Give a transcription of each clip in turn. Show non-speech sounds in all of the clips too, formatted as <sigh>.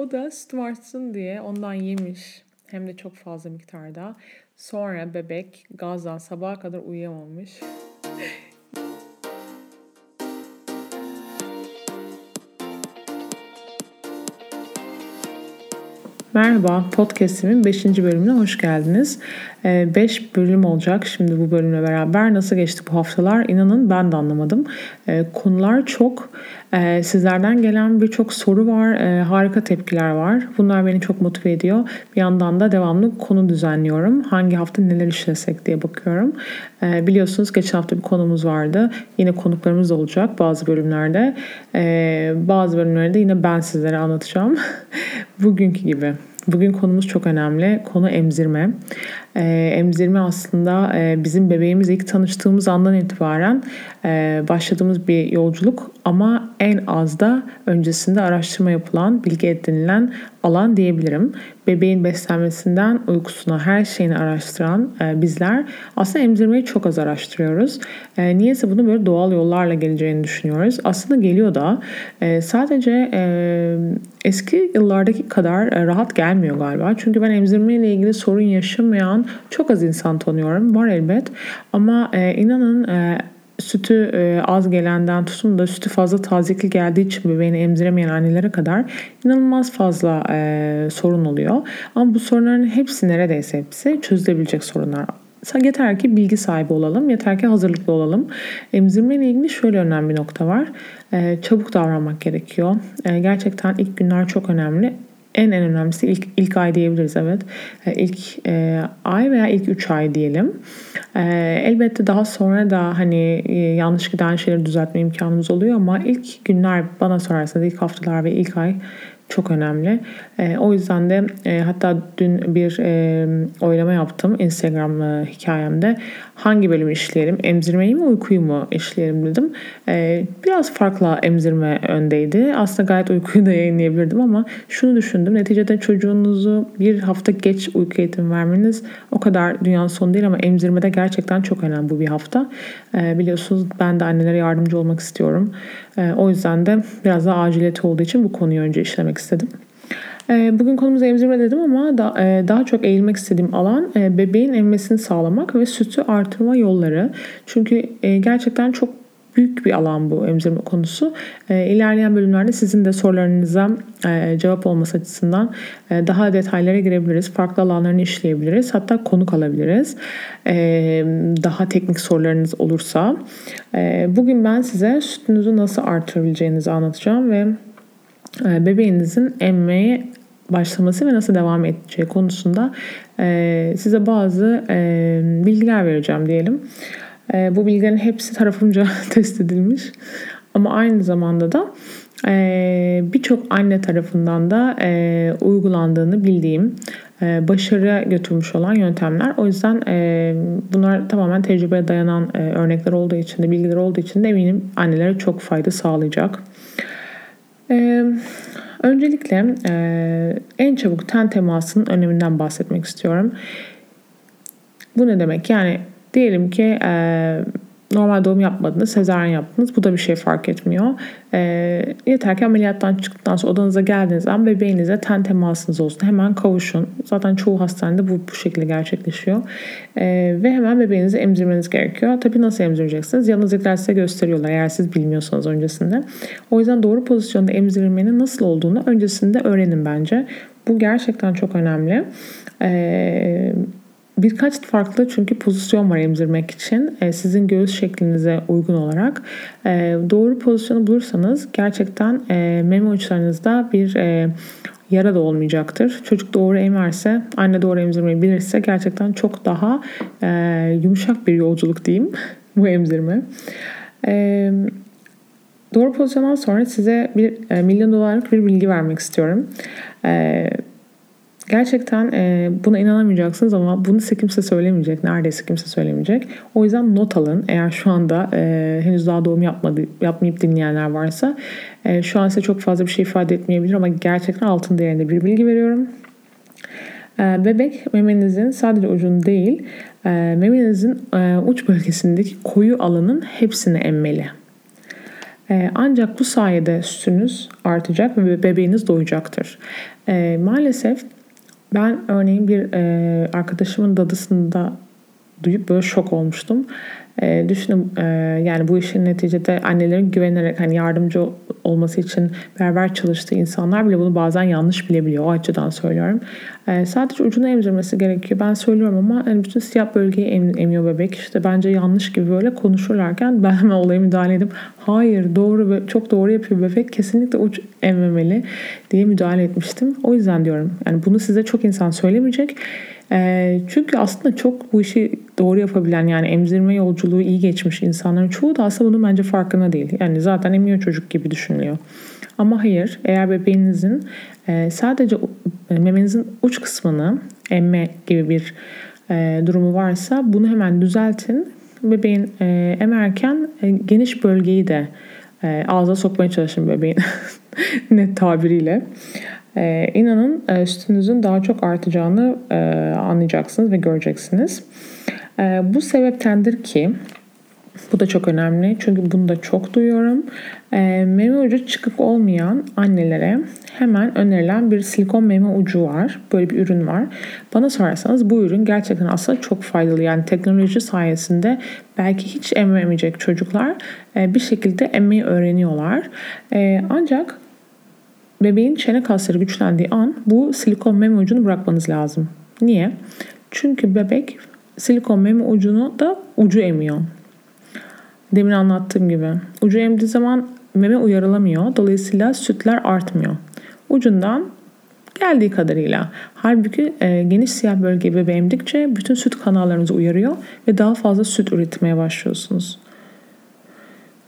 O da sütüm artsın diye ondan yemiş. Hem de çok fazla miktarda. Sonra bebek gazdan sabaha kadar uyuyamamış. Merhaba, podcast'imin 5. bölümüne hoş geldiniz. 5 ee, bölüm olacak şimdi bu bölümle beraber. Nasıl geçti bu haftalar? İnanın ben de anlamadım. Ee, konular çok. Ee, sizlerden gelen birçok soru var. Harika tepkiler var. Bunlar beni çok motive ediyor. Bir yandan da devamlı konu düzenliyorum. Hangi hafta neler işlesek diye bakıyorum. Biliyorsunuz geçen hafta bir konumuz vardı. Yine konuklarımız olacak bazı bölümlerde. Bazı bölümlerde yine ben sizlere anlatacağım. <laughs> Bugünkü gibi. Bugün konumuz çok önemli. Konu emzirme. E, emzirme aslında e, bizim bebeğimiz ilk tanıştığımız andan itibaren e, başladığımız bir yolculuk ama en az da öncesinde araştırma yapılan, bilgi edinilen alan diyebilirim. Bebeğin beslenmesinden uykusuna her şeyini araştıran e, bizler aslında emzirmeyi çok az araştırıyoruz. Niyeyse bunu böyle doğal yollarla geleceğini düşünüyoruz. Aslında geliyor da sadece eski yıllardaki kadar rahat gelmiyor galiba. Çünkü ben emzirme ilgili sorun yaşamayan çok az insan tanıyorum. Var elbet ama e, inanın e, sütü e, az gelenden tutun da sütü fazla tazikli geldiği için bebeğini emziremeyen annelere kadar inanılmaz fazla e, sorun oluyor. Ama bu sorunların hepsi neredeyse hepsi çözülebilecek sorunlar. Yeter ki bilgi sahibi olalım, yeter ki hazırlıklı olalım. Emzirme ile ilgili şöyle önemli bir nokta var. E, çabuk davranmak gerekiyor. E, gerçekten ilk günler çok önemli en en önemlisi ilk ilk ay diyebiliriz evet. E, ilk e, ay veya ilk üç ay diyelim. E, elbette daha sonra da hani e, yanlış giden şeyleri düzeltme imkanımız oluyor ama ilk günler bana sorarsanız ilk haftalar ve ilk ay çok önemli. E, o yüzden de e, hatta dün bir e, oylama yaptım Instagram e, hikayemde. Hangi bölümü işleyelim? Emzirmeyi mi uykuyu mu işleyelim dedim. E, biraz farklı emzirme öndeydi. Aslında gayet uykuyu da yayınlayabilirdim ama şunu düşündüm. Neticede çocuğunuzu bir hafta geç uyku eğitimi vermeniz o kadar dünyanın sonu değil ama emzirmede gerçekten çok önemli bu bir hafta. E, biliyorsunuz ben de annelere yardımcı olmak istiyorum. E, o yüzden de biraz daha aciliyeti olduğu için bu konuyu önce işlemek istedim. Ee, bugün konumuz emzirme dedim ama e, daha çok eğilmek istediğim alan e, bebeğin emmesini sağlamak ve sütü artırma yolları. Çünkü e, gerçekten çok büyük bir alan bu emzirme konusu. İlerleyen bölümlerde sizin de sorularınıza cevap olması açısından daha detaylara girebiliriz. Farklı alanlarını işleyebiliriz. Hatta konuk alabiliriz. Daha teknik sorularınız olursa. Bugün ben size sütünüzü nasıl artırabileceğinizi anlatacağım ve bebeğinizin emmeye başlaması ve nasıl devam edeceği konusunda e, size bazı e, bilgiler vereceğim diyelim. E, bu bilgilerin hepsi tarafımca <laughs> test edilmiş ama aynı zamanda da e, birçok anne tarafından da e, uygulandığını bildiğim e, başarıya götürmüş olan yöntemler. O yüzden e, bunlar tamamen tecrübeye dayanan e, örnekler olduğu için de bilgiler olduğu için de eminim annelere çok fayda sağlayacak. E, Öncelikle e, en çabuk ten temasının öneminden bahsetmek istiyorum. Bu ne demek? Yani diyelim ki e, normal doğum yapmadınız, sezaryen yaptınız. Bu da bir şey fark etmiyor. E, yeter ki ameliyattan çıktıktan sonra odanıza geldiğiniz an bebeğinize ten temasınız olsun. Hemen kavuşun. Zaten çoğu hastanede bu bu şekilde gerçekleşiyor. E, ve hemen bebeğinizi emzirmeniz gerekiyor. Tabii nasıl emzireceksiniz? Yanınızdakiler size gösteriyorlar eğer siz bilmiyorsanız öncesinde. O yüzden doğru pozisyonda emzirmenin nasıl olduğunu öncesinde öğrenin bence. Bu gerçekten çok önemli. Eee Birkaç farklı çünkü pozisyon var emzirmek için. E, sizin göğüs şeklinize uygun olarak. E, doğru pozisyonu bulursanız gerçekten e, meme uçlarınızda bir yara da olmayacaktır. Çocuk doğru emerse, anne doğru emzirmeyi bilirse gerçekten çok daha yumuşak bir yolculuk diyeyim <laughs> bu emzirme. Doğru pozisyondan sonra size bir milyon dolarlık bir bilgi vermek istiyorum. Gerçekten e, buna inanamayacaksınız ama bunu size kimse söylemeyecek. Neredeyse kimse söylemeyecek. O yüzden not alın. Eğer şu anda e, henüz daha doğum yapmadı, yapmayıp dinleyenler varsa e, şu an size çok fazla bir şey ifade etmeyebilir ama gerçekten altın değerinde bir bilgi veriyorum. E, bebek memenizin sadece ucunu değil, e, memenizin e, uç bölgesindeki koyu alanın hepsini emmeli. Ancak bu sayede sütünüz artacak ve bebeğiniz doyacaktır. Maalesef ben örneğin bir e, arkadaşımın dadısında duyup böyle şok olmuştum. E, düşünün e, yani bu işin neticede annelerin güvenerek hani yardımcı olması için beraber çalıştığı insanlar bile bunu bazen yanlış bilebiliyor. O açıdan söylüyorum. E, sadece ucunu emzirmesi gerekiyor. Ben söylüyorum ama hani bütün siyah bölgeyi em, emiyor bebek. İşte bence yanlış gibi böyle konuşurlarken <laughs> ben hemen olaya müdahale edip hayır doğru çok doğru yapıyor bebek. Kesinlikle uç emmemeli diye müdahale etmiştim. O yüzden diyorum yani bunu size çok insan söylemeyecek. E, çünkü aslında çok bu işi doğru yapabilen yani emzirme yolculuğu iyi geçmiş insanların çoğu da aslında bunun bence farkında değil. Yani zaten emiyor çocuk gibi düşünülüyor. Ama hayır eğer bebeğinizin e, sadece e, memenizin uç kısmını emme gibi bir e, durumu varsa bunu hemen düzeltin. Bebeğin emerken geniş bölgeyi de ağza sokmaya çalışın bebeğin <laughs> net tabiriyle. E, inanın e, sütünüzün daha çok artacağını anlayacaksınız ve göreceksiniz. E, bu sebeptendir ki bu da çok önemli çünkü bunu da çok duyuyorum. E, meme ucu çıkık olmayan annelere hemen önerilen bir silikon meme ucu var. Böyle bir ürün var. Bana sorarsanız bu ürün gerçekten aslında çok faydalı. Yani teknoloji sayesinde belki hiç emmemeyecek çocuklar e, bir şekilde emmeyi öğreniyorlar. E, ancak bebeğin çene kasları güçlendiği an bu silikon meme ucunu bırakmanız lazım. Niye? Çünkü bebek silikon meme ucunu da ucu emiyor. Demin anlattığım gibi. Ucu emdiği zaman meme uyarılamıyor. Dolayısıyla sütler artmıyor. Ucundan geldiği kadarıyla. Halbuki e, geniş siyah bölge bebeği emdikçe bütün süt kanallarınızı uyarıyor ve daha fazla süt üretmeye başlıyorsunuz.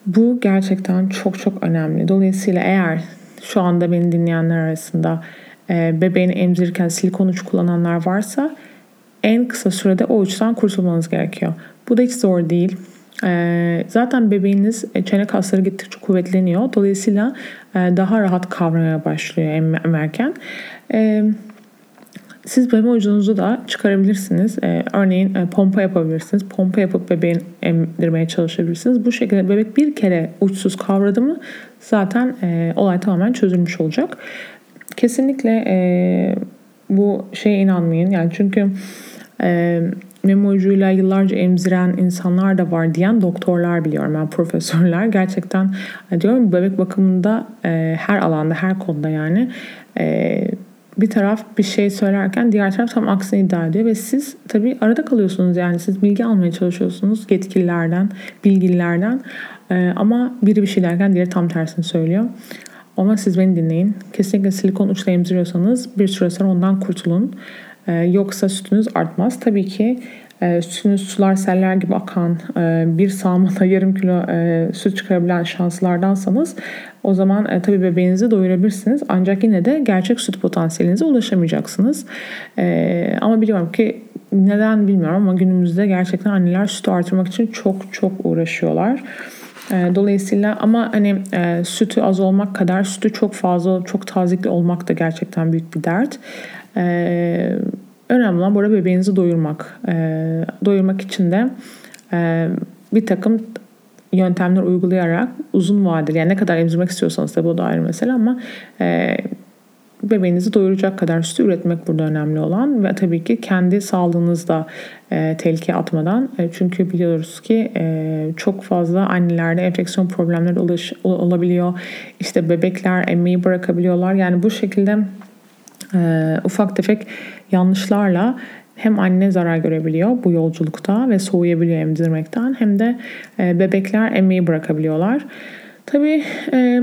Bu gerçekten çok çok önemli. Dolayısıyla eğer şu anda beni dinleyenler arasında e, bebeğini emzirirken silikon uç kullananlar varsa en kısa sürede o uçtan kurtulmanız gerekiyor. Bu da hiç zor değil. E, zaten bebeğiniz e, çene kasları gittikçe kuvvetleniyor. Dolayısıyla e, daha rahat kavramaya başlıyor emerken. E, siz meme ucunuzu da çıkarabilirsiniz. Ee, örneğin e, pompa yapabilirsiniz. Pompa yapıp bebeğin emdirmeye çalışabilirsiniz. Bu şekilde bebek bir kere uçsuz kavradı mı zaten e, olay tamamen çözülmüş olacak. Kesinlikle e, bu şeye inanmayın. Yani çünkü e, meme ucuyla yıllarca emziren insanlar da var diyen doktorlar biliyorum ben profesörler. Gerçekten e, diyorum bebek bakımında e, her alanda her konuda yani e, bir taraf bir şey söylerken diğer taraf tam aksini iddia ediyor ve siz tabii arada kalıyorsunuz yani siz bilgi almaya çalışıyorsunuz yetkililerden, bilgilerden ee, ama biri bir şey derken diğeri tam tersini söylüyor. Ama siz beni dinleyin. Kesinlikle silikon uçla emziriyorsanız bir süre sonra ondan kurtulun. Ee, yoksa sütünüz artmaz. Tabii ki e, sütünüz sular seller gibi akan e, bir sağmada <laughs> yarım kilo e, süt çıkarabilen şanslardansanız o zaman tabii bebeğinizi doyurabilirsiniz. Ancak yine de gerçek süt potansiyelinize ulaşamayacaksınız. Ama biliyorum ki neden bilmiyorum ama günümüzde gerçekten anneler sütü artırmak için çok çok uğraşıyorlar. Dolayısıyla ama hani e, sütü az olmak kadar sütü çok fazla, çok tazikli olmak da gerçekten büyük bir dert. E, önemli olan burada bebeğinizi doyurmak. E, doyurmak için de e, bir takım yöntemler uygulayarak uzun vadeli yani ne kadar emzirmek istiyorsanız da bu da ayrı mesele ama e, bebeğinizi doyuracak kadar sütü üretmek burada önemli olan ve tabii ki kendi sağlığınızda e, tehlikeye atmadan e, çünkü biliyoruz ki e, çok fazla annelerde enfeksiyon problemleri ulaş, olabiliyor işte bebekler emmeyi bırakabiliyorlar yani bu şekilde e, ufak tefek yanlışlarla hem anne zarar görebiliyor bu yolculukta ve soğuyabiliyor emzirmekten hem de e, bebekler emmeyi bırakabiliyorlar. Tabii e,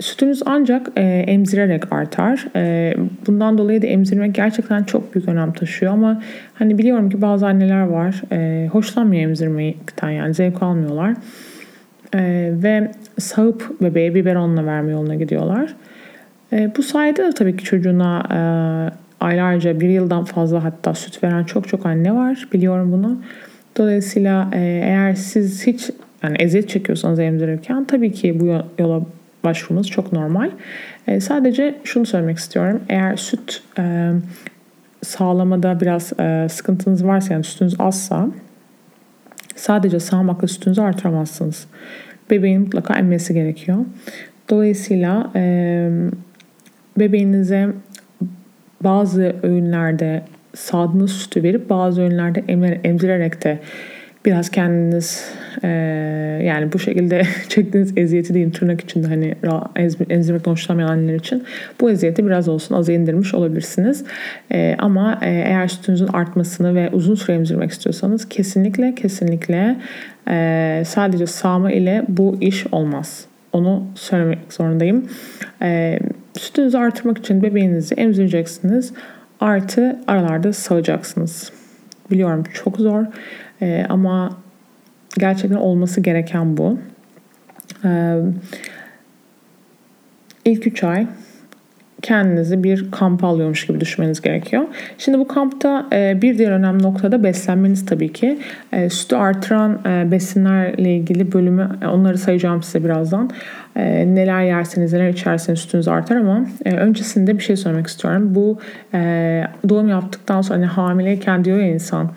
sütünüz ancak e, emzirerek artar. E, bundan dolayı da emzirmek gerçekten çok büyük önem taşıyor ama hani biliyorum ki bazı anneler var e, hoşlanmıyor emzirmekten yani zevk almıyorlar. E, ve sağıp bebeğe biberonla verme yoluna gidiyorlar. E, bu sayede de tabii ki çocuğuna e, aylarca bir yıldan fazla hatta süt veren çok çok anne var. Biliyorum bunu. Dolayısıyla e, eğer siz hiç yani eziyet çekiyorsanız emzirirken tabii ki bu yola başvurmanız çok normal. E, sadece şunu söylemek istiyorum. Eğer süt e, sağlamada biraz e, sıkıntınız varsa yani sütünüz azsa sadece sağmakla sütünüzü artıramazsınız. bebeğin mutlaka emmesi gerekiyor. Dolayısıyla e, bebeğinize bazı öğünlerde sağdığınız sütü verip bazı öğünlerde emzirerek de biraz kendiniz e, yani bu şekilde <laughs> çektiğiniz eziyeti diyeyim tırnak içinde hani emzirmekten hoşlanmayan anneler için bu eziyeti biraz olsun az indirmiş olabilirsiniz. E, ama e, eğer sütünüzün artmasını ve uzun süre emzirmek istiyorsanız kesinlikle kesinlikle e, sadece sağma ile bu iş olmaz. Onu söylemek zorundayım. E, sütünüzü artırmak için bebeğinizi emzireceksiniz. Artı aralarda sağacaksınız. Biliyorum çok zor e, ama gerçekten olması gereken bu. E, ilk 3 ay kendinizi bir kampa alıyormuş gibi düşünmeniz gerekiyor. Şimdi bu kampta e, bir diğer önemli noktada beslenmeniz tabii ki. E, sütü artıran e, besinlerle ilgili bölümü onları sayacağım size birazdan. Neler yerseniz neler içerseniz sütünüz artar ama öncesinde bir şey söylemek istiyorum. Bu doğum yaptıktan sonra hani hamileyken diyor ya insan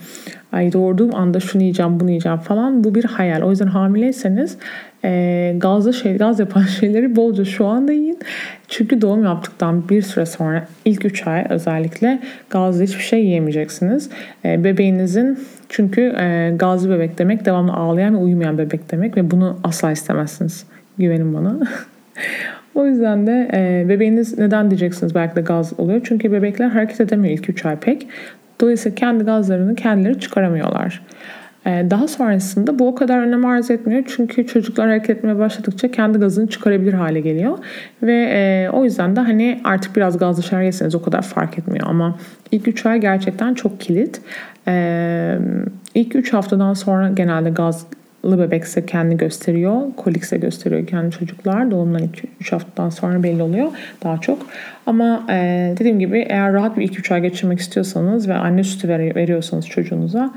ay doğurduğum anda şunu yiyeceğim bunu yiyeceğim falan bu bir hayal. O yüzden hamileyseniz e, gazlı şey, gaz yapan <laughs> şeyleri bolca şu anda yiyin. Çünkü doğum yaptıktan bir süre sonra ilk 3 ay özellikle gazlı hiçbir şey yiyemeyeceksiniz. E, bebeğinizin çünkü e, gazlı bebek demek devamlı ağlayan ve uyumayan bebek demek ve bunu asla istemezsiniz. Güvenin bana. <laughs> o yüzden de e, bebeğiniz neden diyeceksiniz belki de gaz oluyor. Çünkü bebekler hareket edemiyor ilk 3 ay pek. Dolayısıyla kendi gazlarını kendileri çıkaramıyorlar. Ee, daha sonrasında bu o kadar önem arz etmiyor. Çünkü çocuklar hareket etmeye başladıkça kendi gazını çıkarabilir hale geliyor. Ve e, o yüzden de hani artık biraz gazlı şeyler yeseniz o kadar fark etmiyor. Ama ilk 3 ay gerçekten çok kilit. Ee, ilk 3 haftadan sonra genelde gazlı bebekse kendi gösteriyor. Kolikse gösteriyor kendi çocuklar. Doğumdan 3 haftadan sonra belli oluyor daha çok. Ama e, dediğim gibi eğer rahat bir 2-3 ay geçirmek istiyorsanız ve anne sütü veriyorsanız çocuğunuza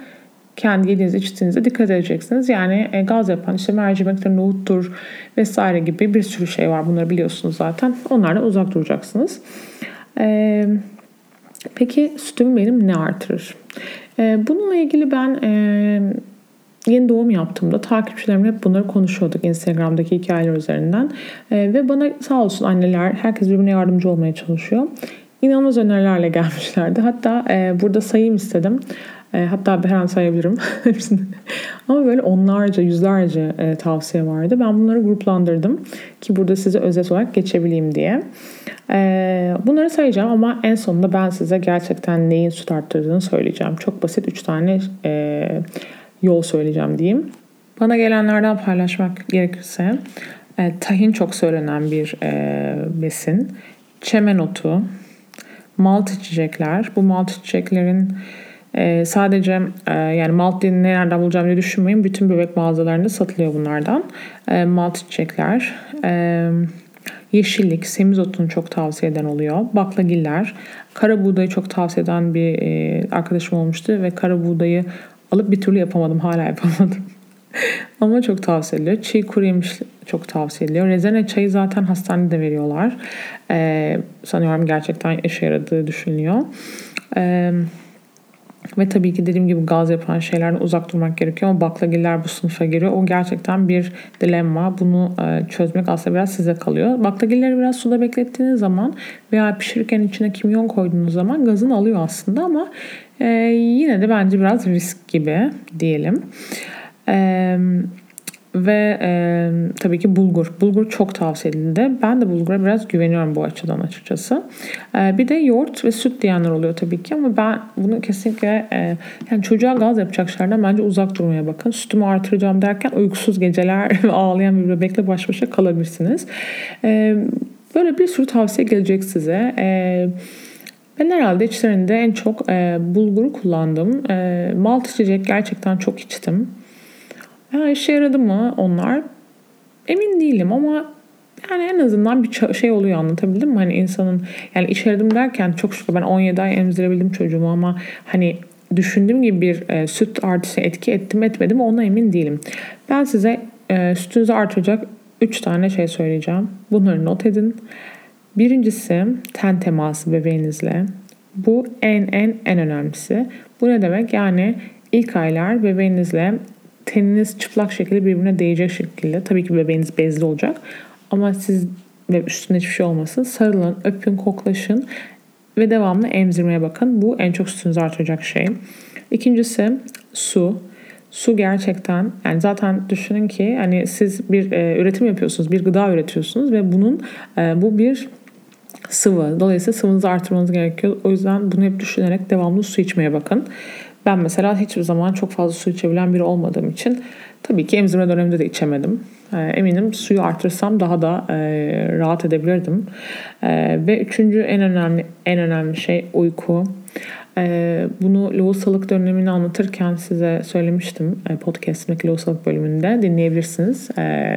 kendi yediğiniz içtiğinize dikkat edeceksiniz. Yani e, gaz yapan işte mercimektir, nohuttur vesaire gibi bir sürü şey var. Bunları biliyorsunuz zaten. Onlardan uzak duracaksınız. E, peki sütüm benim ne artırır? E, bununla ilgili ben e, yeni doğum yaptığımda takipçilerimle hep bunları konuşuyorduk Instagram'daki hikayeler üzerinden. E, ve bana sağ olsun anneler herkes birbirine yardımcı olmaya çalışıyor. İnanılmaz önerilerle gelmişlerdi. Hatta e, burada sayayım istedim. E, hatta her an sayabilirim <laughs> hepsini. Ama böyle onlarca, yüzlerce e, tavsiye vardı. Ben bunları gruplandırdım ki burada size özet olarak geçebileyim diye. E, bunları sayacağım ama en sonunda ben size gerçekten neyin süt arttırdığını söyleyeceğim. Çok basit 3 tane e, yol söyleyeceğim diyeyim. Bana gelenlerden paylaşmak gerekirse e, tahin çok söylenen bir e, besin. Çemen otu, malt içecekler. Bu malt içeceklerin e, sadece e, yani malt dilini nereden bulacağım diye düşünmeyin. Bütün bebek mağazalarında satılıyor bunlardan. E, malt içecekler. E, yeşillik, semizotunu çok tavsiye eden oluyor. Baklagiller, kara buğdayı çok tavsiye eden bir e, arkadaşım olmuştu ve kara buğdayı alıp bir türlü yapamadım. Hala yapamadım. Ama çok tavsiye ediliyor. Çiğ kuru yemiş çok tavsiye ediliyor. Rezene çayı zaten hastanede veriyorlar. Ee, sanıyorum gerçekten işe yaradığı düşünülüyor. Ee, ve tabii ki dediğim gibi gaz yapan şeylerden uzak durmak gerekiyor ama baklagiller bu sınıfa giriyor. O gerçekten bir dilemma. Bunu e, çözmek aslında biraz size kalıyor. Baklagilleri biraz suda beklettiğiniz zaman veya pişirirken içine kimyon koyduğunuz zaman gazın alıyor aslında ama e, yine de bence biraz risk gibi diyelim. Eee ve e, tabii ki bulgur. Bulgur çok tavsiye edildi. Ben de bulgura biraz güveniyorum bu açıdan açıkçası. E, bir de yoğurt ve süt diyenler oluyor tabii ki ama ben bunu kesinlikle e, yani çocuğa gaz yapacak şeylerden bence uzak durmaya bakın. Sütümü artıracağım derken uykusuz geceler <laughs> ağlayan bir bebekle baş başa kalabilirsiniz. E, böyle bir sürü tavsiye gelecek size. E, ben herhalde içlerinde en çok e, bulguru kullandım. E, malt içecek gerçekten çok içtim. Ha, işe yaradı mı onlar? Emin değilim ama yani en azından bir şey oluyor anlatabildim mi? Hani insanın yani işe yaradım derken çok şükür ben 17 ay emzirebildim çocuğumu ama hani düşündüğüm gibi bir e, süt artışı etki ettim etmedim ona emin değilim. Ben size e, sütünüzü artıracak 3 tane şey söyleyeceğim. Bunları not edin. Birincisi ten teması bebeğinizle. Bu en en en önemlisi. Bu ne demek? Yani ilk aylar bebeğinizle teniniz çıplak şekilde birbirine değecek şekilde. Tabii ki bebeğiniz bezli olacak. Ama siz ve üstünde hiçbir şey olmasın. Sarılın, öpün, koklaşın ve devamlı emzirmeye bakın. Bu en çok sütünüzü artıracak şey. İkincisi su. Su gerçekten yani zaten düşünün ki hani siz bir e, üretim yapıyorsunuz, bir gıda üretiyorsunuz ve bunun e, bu bir sıvı. Dolayısıyla sıvınızı artırmanız gerekiyor. O yüzden bunu hep düşünerek devamlı su içmeye bakın. Ben mesela hiçbir zaman çok fazla su içebilen biri olmadığım için tabii ki emzirme döneminde de içemedim. E, eminim suyu artırsam daha da e, rahat edebilirdim. E, ve üçüncü en önemli en önemli şey uyku. E, bunu lohusalık dönemini anlatırken size söylemiştim e, podcast'imdeki lohusalık bölümünde dinleyebilirsiniz.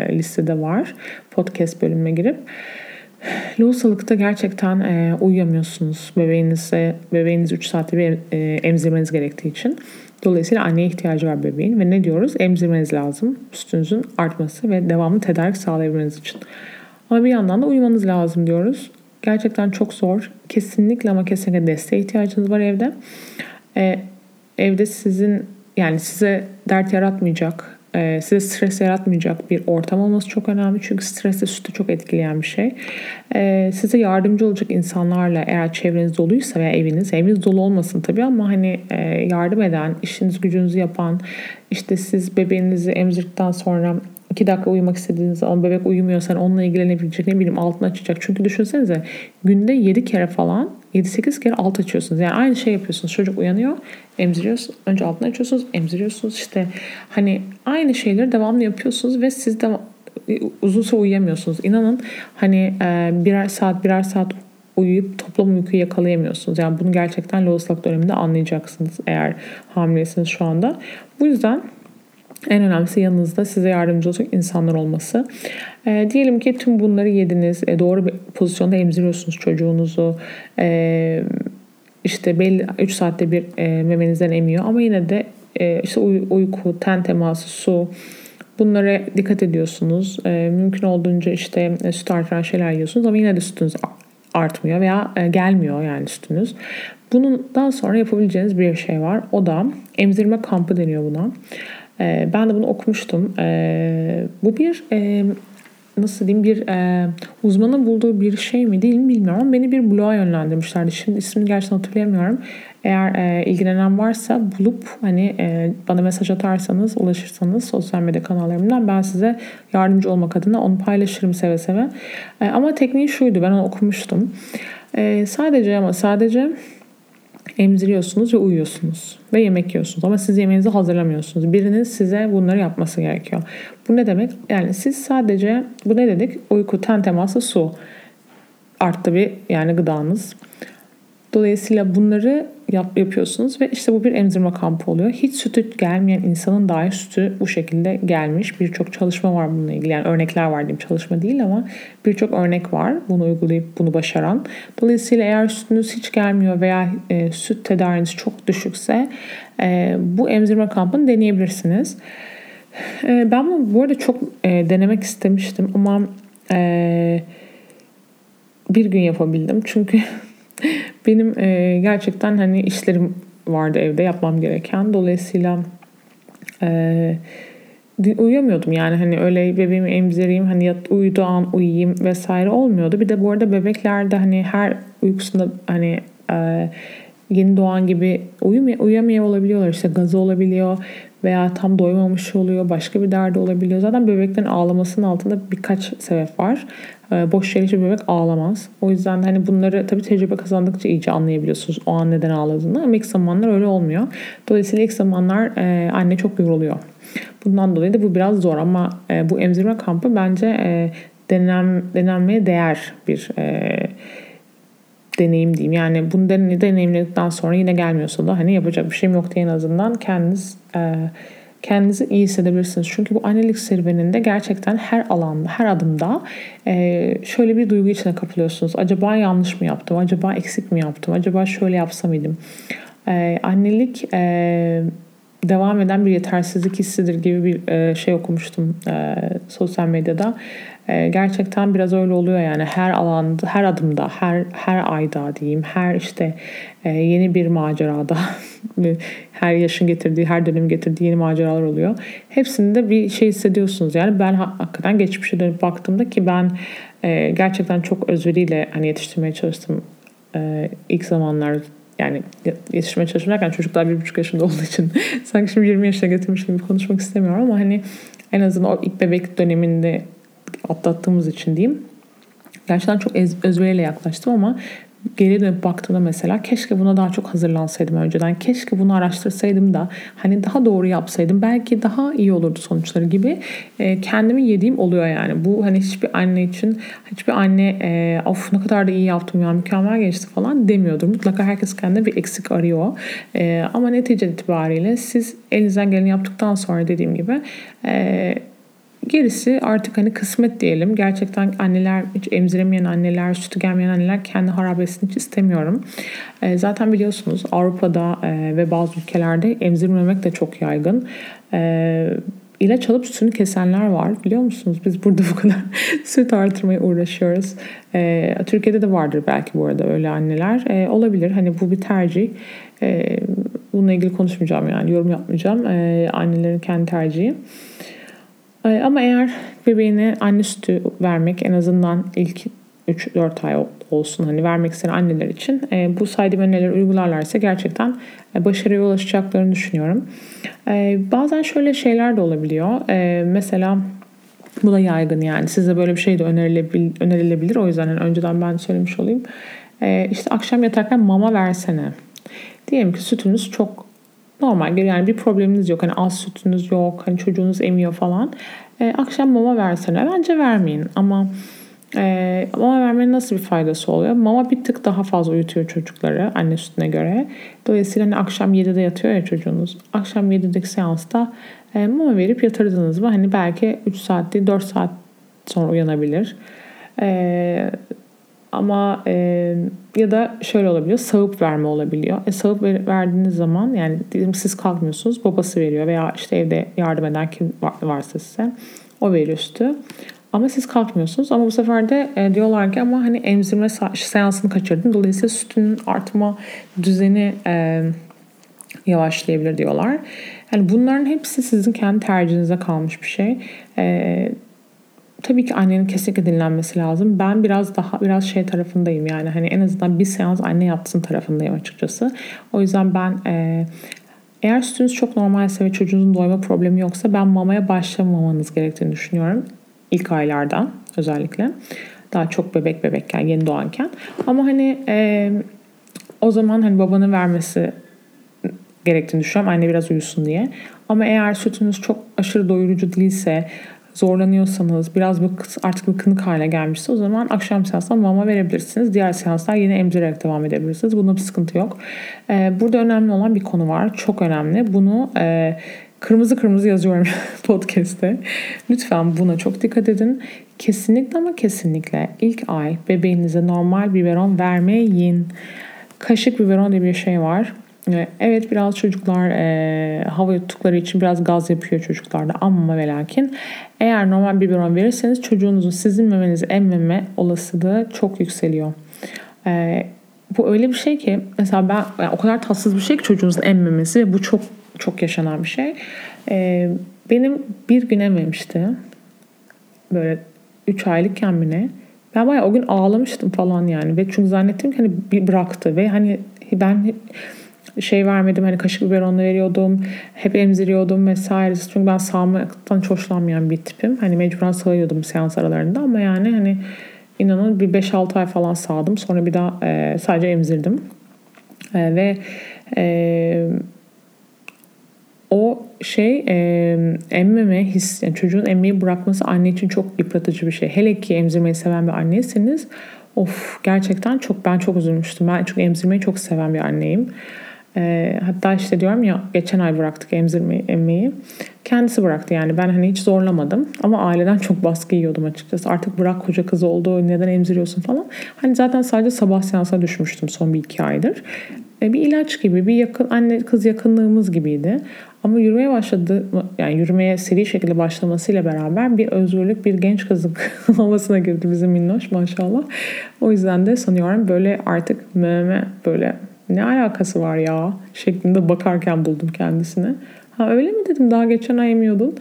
Listede var podcast bölümüne girip. Lohusalıkta gerçekten e, uyuyamıyorsunuz. Bebeğinize, bebeğiniz 3 saatte bir e, emzirmeniz gerektiği için. Dolayısıyla anneye ihtiyacı var bebeğin ve ne diyoruz? Emzirmeniz lazım. Sütünüzün artması ve devamlı tedarik sağlayabilmeniz için. Ama bir yandan da uyumanız lazım diyoruz. Gerçekten çok zor. Kesinlikle ama kesinlikle desteğe ihtiyacınız var evde. Ee, evde sizin yani size dert yaratmayacak, e, size stres yaratmayacak bir ortam olması çok önemli. Çünkü stres de sütü çok etkileyen bir şey. E, size yardımcı olacak insanlarla eğer çevreniz doluysa veya eviniz, eviniz dolu olmasın tabii ama hani e, yardım eden, işiniz gücünüzü yapan, işte siz bebeğinizi emzirdikten sonra 2 dakika uyumak istediğiniz zaman bebek uyumuyorsan onunla ilgilenebilecek ne bileyim altını açacak. Çünkü düşünsenize günde 7 kere falan 7-8 kere alt açıyorsunuz. Yani aynı şey yapıyorsunuz. Çocuk uyanıyor, emziriyorsunuz. Önce altını açıyorsunuz, emziriyorsunuz. İşte hani aynı şeyleri devamlı yapıyorsunuz ve siz de uzun süre uyuyamıyorsunuz. İnanın hani birer saat birer saat uyuyup toplam uykuyu yakalayamıyorsunuz. Yani bunu gerçekten lohusalık döneminde anlayacaksınız eğer hamileysiniz şu anda. Bu yüzden en önemlisi yanınızda size yardımcı olacak insanlar olması. E, diyelim ki tüm bunları yediniz. E, doğru bir pozisyonda emziriyorsunuz çocuğunuzu. E, işte belli 3 saatte bir e, memenizden emiyor ama yine de e, işte uy- uyku, ten teması, su bunlara dikkat ediyorsunuz. E, mümkün olduğunca işte e, süt artıran şeyler yiyorsunuz ama yine de sütünüz artmıyor veya e, gelmiyor yani sütünüz. Bundan sonra yapabileceğiniz bir şey var. O da emzirme kampı deniyor buna. E, ben de bunu okumuştum. E, bu bir e, nasıl diyeyim bir e, uzmanın bulduğu bir şey mi değil mi bilmiyorum beni bir bloğa yönlendirmişlerdi. Şimdi ismini gerçekten hatırlayamıyorum. Eğer e, ilgilenen varsa bulup hani e, bana mesaj atarsanız, ulaşırsanız sosyal medya kanallarımdan ben size yardımcı olmak adına onu paylaşırım seve seve. E, ama tekniği şuydu ben onu okumuştum. E, sadece ama sadece emziriyorsunuz ve uyuyorsunuz ve yemek yiyorsunuz ama siz yemeğinizi hazırlamıyorsunuz. Birinin size bunları yapması gerekiyor. Bu ne demek? Yani siz sadece bu ne dedik? Uyku, ten teması, su. Arttı bir yani gıdanız. Dolayısıyla bunları yap, yapıyorsunuz ve işte bu bir emzirme kampı oluyor. Hiç sütü gelmeyen insanın dahi sütü bu şekilde gelmiş. Birçok çalışma var bununla ilgili. Yani örnekler var diyeyim çalışma değil ama birçok örnek var bunu uygulayıp bunu başaran. Dolayısıyla eğer sütünüz hiç gelmiyor veya e, süt tedariniz çok düşükse e, bu emzirme kampını deneyebilirsiniz. E, ben bunu bu arada çok e, denemek istemiştim ama e, bir gün yapabildim. Çünkü <laughs> <laughs> benim e, gerçekten hani işlerim vardı evde yapmam gereken. Dolayısıyla e, uyuyamıyordum yani hani öyle bebeğimi emzireyim hani yat, uyuduğu an uyuyayım vesaire olmuyordu. Bir de bu arada bebeklerde hani her uykusunda hani e, yeni doğan gibi uyumay uyuyamıyor olabiliyorlar. İşte gazı olabiliyor veya tam doymamış oluyor. Başka bir derdi olabiliyor. Zaten bebeklerin ağlamasının altında birkaç sebep var. Ee, boş yere hiçbir bebek ağlamaz. O yüzden hani bunları tabii tecrübe kazandıkça iyice anlayabiliyorsunuz o an neden ağladığını. Ama ilk zamanlar öyle olmuyor. Dolayısıyla ilk zamanlar e, anne çok yoruluyor. Bundan dolayı da bu biraz zor ama e, bu emzirme kampı bence e, denem, denenmeye değer bir e, deneyim diyeyim. Yani bunu deneyimledikten sonra yine gelmiyorsa da hani yapacak bir şeyim yok diye en azından kendiniz e, kendinizi iyi hissedebilirsiniz. Çünkü bu annelik serüveninde gerçekten her alanda, her adımda e, şöyle bir duygu içine kapılıyorsunuz. Acaba yanlış mı yaptım? Acaba eksik mi yaptım? Acaba şöyle yapsam mıydım? E, annelik e, devam eden bir yetersizlik hissidir gibi bir e, şey okumuştum e, sosyal medyada. E, gerçekten biraz öyle oluyor yani her alanda, her adımda, her her ayda diyeyim, her işte yeni bir macerada, <laughs> her yaşın getirdiği, her dönem getirdiği yeni maceralar oluyor. Hepsinde bir şey hissediyorsunuz. Yani ben hakikaten geçmişe dönüp baktığımda ki ben gerçekten çok özveriyle hani yetiştirmeye çalıştım ilk zamanlar yani yetişmeye çalışırken çocuklar bir buçuk yaşında olduğu için <laughs> sanki şimdi 20 yaşına getirmiş gibi konuşmak istemiyorum ama hani en azından o ilk bebek döneminde atlattığımız için diyeyim. Gerçekten çok özveriyle yaklaştım ama geri dönüp baktığımda mesela keşke buna daha çok hazırlansaydım önceden. Keşke bunu araştırsaydım da hani daha doğru yapsaydım belki daha iyi olurdu sonuçları gibi e, kendimi yediğim oluyor yani. Bu hani hiçbir anne için hiçbir anne e, of ne kadar da iyi yaptım ya mükemmel geçti falan demiyordur. Mutlaka herkes kendine bir eksik arıyor. E, ama netice itibariyle siz elinizden geleni yaptıktan sonra dediğim gibi e, Gerisi artık hani kısmet diyelim. Gerçekten anneler, hiç emziremeyen anneler, sütü gelmeyen anneler kendi harabesini hiç istemiyorum. E, zaten biliyorsunuz Avrupa'da e, ve bazı ülkelerde emzirmemek de çok yaygın. E, ilaç alıp sütünü kesenler var. Biliyor musunuz? Biz burada <laughs> bu kadar süt artırmaya uğraşıyoruz. E, Türkiye'de de vardır belki bu arada öyle anneler. E, olabilir. Hani bu bir tercih. E, bununla ilgili konuşmayacağım yani. Yorum yapmayacağım. E, annelerin kendi tercihi. Ama eğer bebeğine anne sütü vermek en azından ilk 3-4 ay olsun hani vermek isteyen anneler için e, bu saydığım önerileri uygularlarsa gerçekten e, başarıya ulaşacaklarını düşünüyorum. E, bazen şöyle şeyler de olabiliyor. E, mesela bu da yaygın yani size böyle bir şey de önerilebilir, önerilebilir. o yüzden hani önceden ben söylemiş olayım. E, işte akşam yatarken mama versene. Diyelim ki sütünüz çok normal yani bir probleminiz yok. Hani az sütünüz yok. Hani çocuğunuz emiyor falan. E, akşam mama versene. Bence vermeyin. Ama e, mama vermenin nasıl bir faydası oluyor? Mama bir tık daha fazla uyutuyor çocukları anne sütüne göre. Dolayısıyla hani akşam 7'de yatıyor ya çocuğunuz. Akşam 7'deki seansta e, mama verip yatırdınız mı? Hani belki 3 saat değil 4 saat sonra uyanabilir. E, ama e, ya da şöyle olabiliyor. Sağıp verme olabiliyor. E, sağıp ver, verdiğiniz zaman yani diyelim siz kalkmıyorsunuz. Babası veriyor veya işte evde yardım eden kim varsa size o veriyor sütü. Ama siz kalkmıyorsunuz. Ama bu sefer de e, diyorlar ki ama hani emzirme seansını kaçırdın. Dolayısıyla sütün artma düzeni e, yavaşlayabilir diyorlar. Yani bunların hepsi sizin kendi tercihinize kalmış bir şey. E, tabii ki annenin kesinlikle dinlenmesi lazım. Ben biraz daha biraz şey tarafındayım yani hani en azından bir seans anne yapsın tarafındayım açıkçası. O yüzden ben e, eğer sütünüz çok normalse ve çocuğunuzun doyma problemi yoksa ben mamaya başlamamanız gerektiğini düşünüyorum. ilk aylardan özellikle. Daha çok bebek bebekken, yeni doğanken. Ama hani e, o zaman hani babanın vermesi gerektiğini düşünüyorum. Anne biraz uyusun diye. Ama eğer sütünüz çok aşırı doyurucu değilse, zorlanıyorsanız, biraz bu artık bir kınık hale gelmişse o zaman akşam seansında mama verebilirsiniz. Diğer seanslar yine emzirerek devam edebilirsiniz. Bunda bir sıkıntı yok. Ee, burada önemli olan bir konu var. Çok önemli. Bunu e, kırmızı kırmızı yazıyorum <laughs> podcast'te. Lütfen buna çok dikkat edin. Kesinlikle ama kesinlikle ilk ay bebeğinize normal biberon vermeyin. Kaşık biberon diye bir şey var. Evet biraz çocuklar e, hava yuttukları için biraz gaz yapıyor çocuklarda ama ve lakin eğer normal biberon verirseniz çocuğunuzun sizin memenizi emmeme olasılığı çok yükseliyor. E, bu öyle bir şey ki mesela ben yani o kadar tatsız bir şey ki çocuğunuzun emmemesi bu çok çok yaşanan bir şey. E, benim bir gün emmemişti. Böyle 3 aylıkken mi ne? Ben bayağı o gün ağlamıştım falan yani. Ve çünkü zannettim ki hani bir bıraktı ve hani ben şey vermedim hani kaşık biberonla veriyordum. Hep emziriyordum vesaire. Çünkü ben sağmaktan hoşlanmayan bir tipim. Hani mecburen sağıyordum seans aralarında ama yani hani inanın bir 5-6 ay falan sağdım. Sonra bir daha e, sadece emzirdim. E, ve e, o şey e, emmeme his, yani çocuğun emmeyi bırakması anne için çok yıpratıcı bir şey. Hele ki emzirmeyi seven bir anneyseniz of gerçekten çok ben çok üzülmüştüm. Ben çünkü emzirmeyi çok seven bir anneyim. E, hatta işte diyorum ya geçen ay bıraktık emzirmeyi, emmeyi. Kendisi bıraktı yani ben hani hiç zorlamadım ama aileden çok baskı yiyordum açıkçası. Artık bırak koca kız oldu neden emziriyorsun falan. Hani zaten sadece sabah seansa düşmüştüm son bir iki aydır. e, bir ilaç gibi, bir yakın anne kız yakınlığımız gibiydi. Ama yürümeye başladı, yani yürümeye seri şekilde başlamasıyla beraber bir özgürlük, bir genç kızlık <laughs> havasına girdi bizim minnoş maşallah. O yüzden de sanıyorum böyle artık meme böyle ne alakası var ya şeklinde bakarken buldum kendisini. Ha öyle mi dedim daha geçen ay emiyordun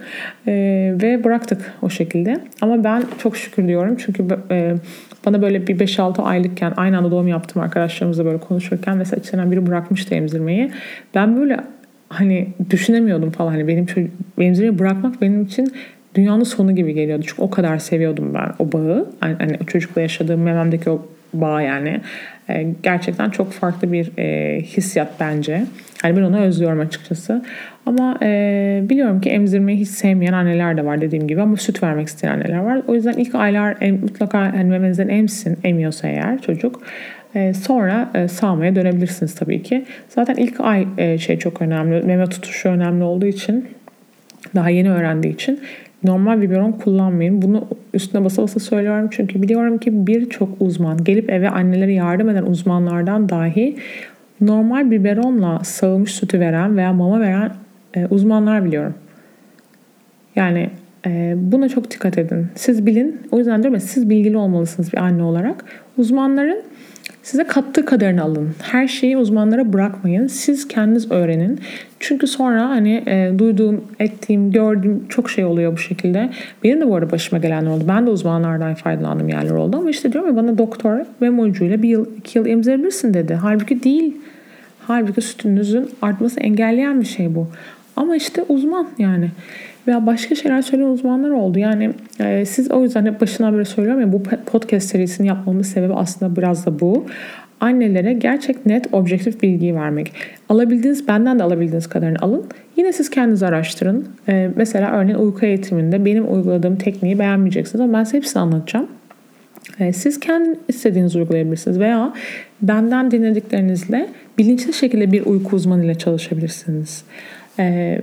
ee, ve bıraktık o şekilde. Ama ben çok şükür diyorum çünkü e, bana böyle bir 5-6 aylıkken aynı anda doğum yaptım arkadaşlarımızla böyle konuşurken mesela içlerinden biri bırakmıştı emzirmeyi. Ben böyle hani düşünemiyordum falan hani benim çocuk, emzirmeyi bırakmak benim için dünyanın sonu gibi geliyordu. Çünkü o kadar seviyordum ben o bağı. Hani, hani o çocukla yaşadığım mememdeki o bağ yani. E, gerçekten çok farklı bir e, hissiyat bence. Hani ben onu özlüyorum açıkçası. Ama e, biliyorum ki emzirmeyi hiç sevmeyen anneler de var dediğim gibi ama süt vermek isteyen anneler var. O yüzden ilk aylar em, mutlaka hani memenizden emsin emiyorsa eğer çocuk. E, sonra e, sağmaya dönebilirsiniz tabii ki. Zaten ilk ay e, şey çok önemli. Meme tutuşu önemli olduğu için daha yeni öğrendiği için normal biberon kullanmayın. Bunu üstüne basa basa söylüyorum çünkü biliyorum ki birçok uzman gelip eve annelere yardım eden uzmanlardan dahi normal biberonla sağılmış sütü veren veya mama veren e, uzmanlar biliyorum. Yani e, buna çok dikkat edin. Siz bilin. O yüzden diyorum ya siz bilgili olmalısınız bir anne olarak. Uzmanların Size kattığı kadarını alın. Her şeyi uzmanlara bırakmayın. Siz kendiniz öğrenin. Çünkü sonra hani e, duyduğum, ettiğim, gördüğüm çok şey oluyor bu şekilde. Benim de bu arada başıma gelenler oldu. Ben de uzmanlardan faydalandığım yerler oldu. Ama işte diyorum ya bana doktor memo ucuyla bir yıl, iki yıl emzirebilirsin dedi. Halbuki değil. Halbuki sütünüzün artması engelleyen bir şey bu. Ama işte uzman yani veya başka şeyler söyleyen uzmanlar oldu. Yani e, siz o yüzden hep başından beri söylüyorum ya bu podcast serisini yapmamın sebebi aslında biraz da bu. Annelere gerçek net objektif bilgiyi vermek. Alabildiğiniz benden de alabildiğiniz kadarını alın. Yine siz kendiniz araştırın. E, mesela örneğin uyku eğitiminde benim uyguladığım tekniği beğenmeyeceksiniz ama ben size hepsini anlatacağım. E, siz kendi istediğinizi uygulayabilirsiniz veya benden dinlediklerinizle bilinçli şekilde bir uyku uzmanı ile çalışabilirsiniz. E,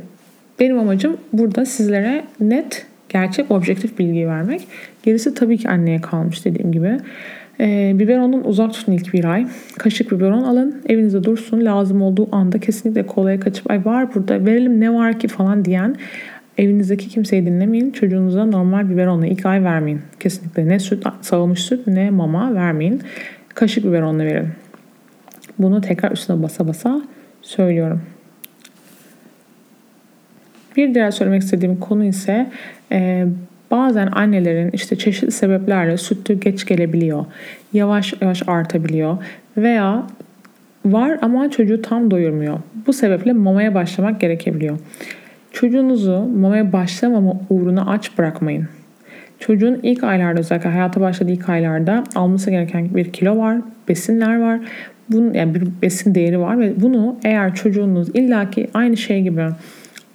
benim amacım burada sizlere net, gerçek, objektif bilgi vermek. Gerisi tabii ki anneye kalmış dediğim gibi. E, biberonun uzak tutun ilk bir ay. Kaşık biberon alın. Evinizde dursun. Lazım olduğu anda kesinlikle kolaya kaçıp ay var burada verelim ne var ki falan diyen evinizdeki kimseyi dinlemeyin. Çocuğunuza normal biberonla ilk ay vermeyin. Kesinlikle ne süt, sağılmış süt ne mama vermeyin. Kaşık biberonla verin. Bunu tekrar üstüne basa basa söylüyorum. Bir diğer söylemek istediğim konu ise e, bazen annelerin işte çeşitli sebeplerle sütü geç gelebiliyor. Yavaş yavaş artabiliyor veya var ama çocuğu tam doyurmuyor. Bu sebeple mamaya başlamak gerekebiliyor. Çocuğunuzu mamaya başlamama uğruna aç bırakmayın. Çocuğun ilk aylarda özellikle hayata başladığı ilk aylarda alması gereken bir kilo var, besinler var. Bunun yani bir besin değeri var ve bunu eğer çocuğunuz illaki aynı şey gibi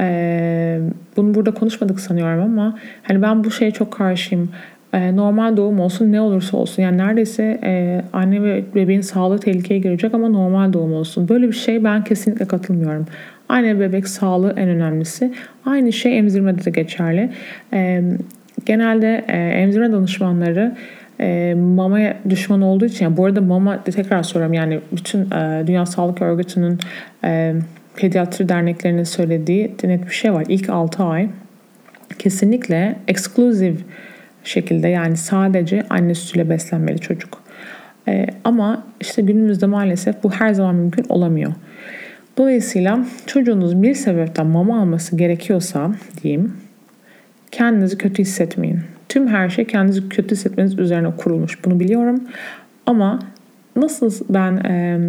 ee, bunu burada konuşmadık sanıyorum ama hani ben bu şeye çok karşıyım. Ee, normal doğum olsun ne olursa olsun yani neredeyse e, anne ve bebeğin sağlığı tehlikeye girecek ama normal doğum olsun. Böyle bir şey ben kesinlikle katılmıyorum. Anne bebek sağlığı en önemlisi. Aynı şey emzirmede de geçerli. E, genelde e, emzirme danışmanları e, mamaya düşman olduğu için yani bu arada mama tekrar soruyorum yani bütün e, Dünya Sağlık Örgütü'nün e, pediatri derneklerinin söylediği net bir şey var. İlk 6 ay kesinlikle exclusive şekilde yani sadece anne sütüyle beslenmeli çocuk. Ee, ama işte günümüzde maalesef bu her zaman mümkün olamıyor. Dolayısıyla çocuğunuz bir sebepten mama alması gerekiyorsa diyeyim kendinizi kötü hissetmeyin. Tüm her şey kendinizi kötü hissetmeniz üzerine kurulmuş. Bunu biliyorum. Ama nasıl ben e,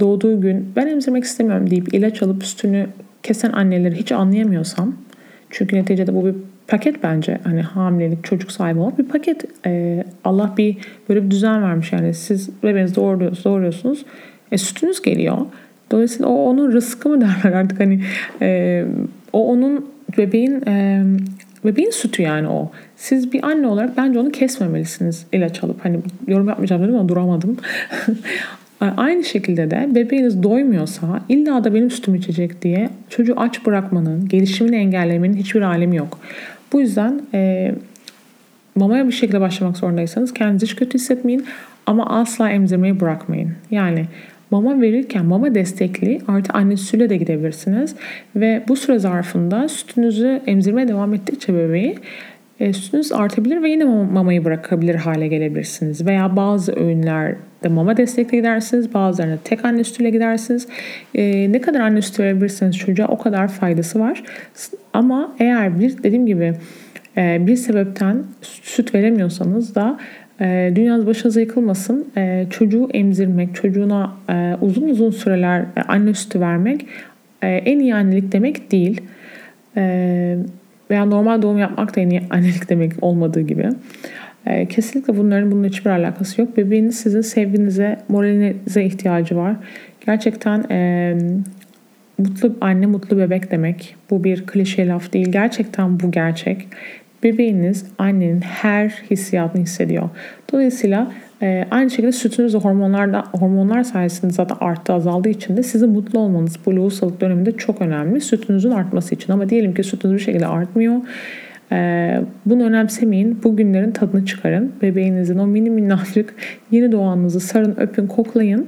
doğduğu gün ben emzirmek istemiyorum deyip ilaç alıp üstünü kesen anneleri hiç anlayamıyorsam çünkü neticede bu bir paket bence hani hamilelik çocuk sahibi olmak bir paket. Ee, Allah bir böyle bir düzen vermiş yani. Siz bebeğinizi doğuruyorsunuz, doğuruyorsunuz e, sütünüz geliyor. Dolayısıyla o onun rızkı mı <laughs> derler artık hani e, o onun bebeğin e, bebeğin sütü yani o. Siz bir anne olarak bence onu kesmemelisiniz ilaç alıp. Hani yorum yapmayacağım dedim ama duramadım <laughs> Aynı şekilde de bebeğiniz doymuyorsa illa da benim sütümü içecek diye çocuğu aç bırakmanın, gelişimini engellemenin hiçbir alemi yok. Bu yüzden e, mamaya bir şekilde başlamak zorundaysanız kendinizi hiç kötü hissetmeyin ama asla emzirmeyi bırakmayın. Yani mama verirken mama destekli artı anne sütüyle de gidebilirsiniz. Ve bu süre zarfında sütünüzü emzirmeye devam ettikçe bebeği e, sütünüz artabilir ve yine mamayı bırakabilir hale gelebilirsiniz. Veya bazı öğünlerde mama destekli gidersiniz, bazılarında tek anne sütüyle gidersiniz. E, ne kadar anne sütü verebilirsiniz çocuğa o kadar faydası var. Ama eğer bir dediğim gibi e, bir sebepten süt veremiyorsanız da e, dünyanız başınıza yıkılmasın. E, çocuğu emzirmek, çocuğuna e, uzun uzun süreler e, anne sütü vermek e, en iyi annelik demek değil. E, veya normal doğum yapmak da en iyi annelik demek olmadığı gibi. E, kesinlikle bunların bunun hiçbir alakası yok. Bebeğiniz sizin sevginize, moralinize ihtiyacı var. Gerçekten e, mutlu anne mutlu bebek demek. Bu bir klişe laf değil. Gerçekten bu gerçek. Bebeğiniz annenin her hissiyatını hissediyor. Dolayısıyla e, aynı şekilde sütünüz hormonlar da hormonlar sayesinde zaten arttı azaldığı için de sizin mutlu olmanız bu lohusalık döneminde çok önemli. Sütünüzün artması için ama diyelim ki sütünüz bir şekilde artmıyor. E, bunu önemsemeyin. Bu günlerin tadını çıkarın. Bebeğinizin o mini minnacık yeni doğanınızı sarın, öpün, koklayın.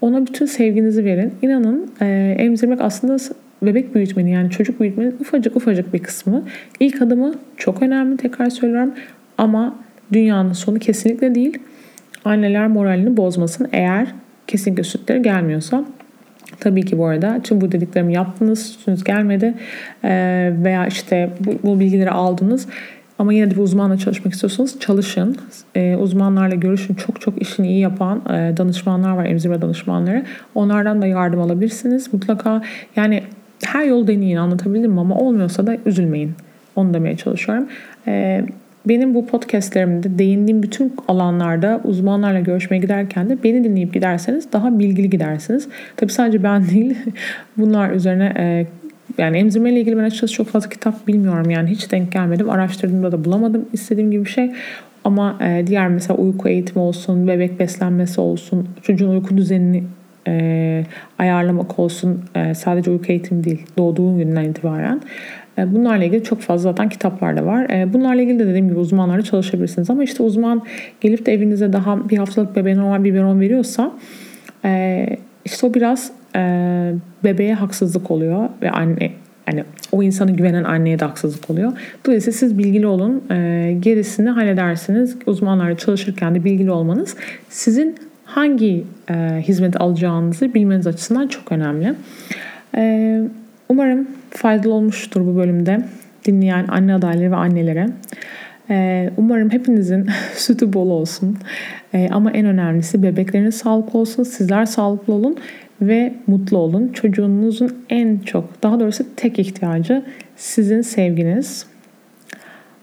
Ona bütün sevginizi verin. İnanın e, emzirmek aslında bebek büyütmenin yani çocuk büyütmenin ufacık ufacık bir kısmı. İlk adımı çok önemli tekrar söylüyorum ama dünyanın sonu kesinlikle değil. Anneler moralini bozmasın eğer kesinlikle sütleri gelmiyorsa. Tabii ki bu arada tüm bu dediklerimi yaptınız, sütünüz gelmedi veya işte bu, bu bilgileri aldınız. Ama yine de bir uzmanla çalışmak istiyorsanız çalışın. E, uzmanlarla görüşün. Çok çok işini iyi yapan e, danışmanlar var, emzirme danışmanları. Onlardan da yardım alabilirsiniz. Mutlaka yani her yol deneyin anlatabildim mi ama olmuyorsa da üzülmeyin. Onu demeye çalışıyorum. Ee, benim bu podcastlerimde değindiğim bütün alanlarda uzmanlarla görüşmeye giderken de beni dinleyip giderseniz daha bilgili gidersiniz. Tabii sadece ben <laughs> değil bunlar üzerine e, yani emzirme ile ilgili ben açıkçası çok fazla kitap bilmiyorum yani hiç denk gelmedim. Araştırdığımda da bulamadım istediğim gibi bir şey. Ama e, diğer mesela uyku eğitimi olsun, bebek beslenmesi olsun, çocuğun uyku düzenini e, ayarlamak olsun e, sadece uyku eğitimi değil doğduğun günden itibaren bunlarla ilgili çok fazla zaten kitaplar da var. E, bunlarla ilgili de dediğim gibi uzmanlarla çalışabilirsiniz ama işte uzman gelip de evinize daha bir haftalık bebeğe normal biberon veriyorsa e, işte o biraz e, bebeğe haksızlık oluyor ve anne yani o insanı güvenen anneye de haksızlık oluyor. Dolayısıyla siz bilgili olun. E, gerisini halledersiniz. Uzmanlarla çalışırken de bilgili olmanız sizin hangi e, hizmet alacağınızı bilmeniz açısından çok önemli. E, umarım faydalı olmuştur bu bölümde dinleyen anne adayları ve annelere. E, umarım hepinizin <laughs> sütü bol olsun. E, ama en önemlisi bebekleriniz sağlıklı olsun, sizler sağlıklı olun ve mutlu olun. Çocuğunuzun en çok, daha doğrusu tek ihtiyacı sizin sevginiz.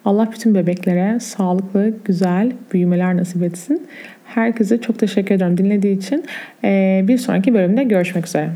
Allah bütün bebeklere sağlıklı, güzel büyümeler nasip etsin. Herkese çok teşekkür ederim dinlediği için. Bir sonraki bölümde görüşmek üzere.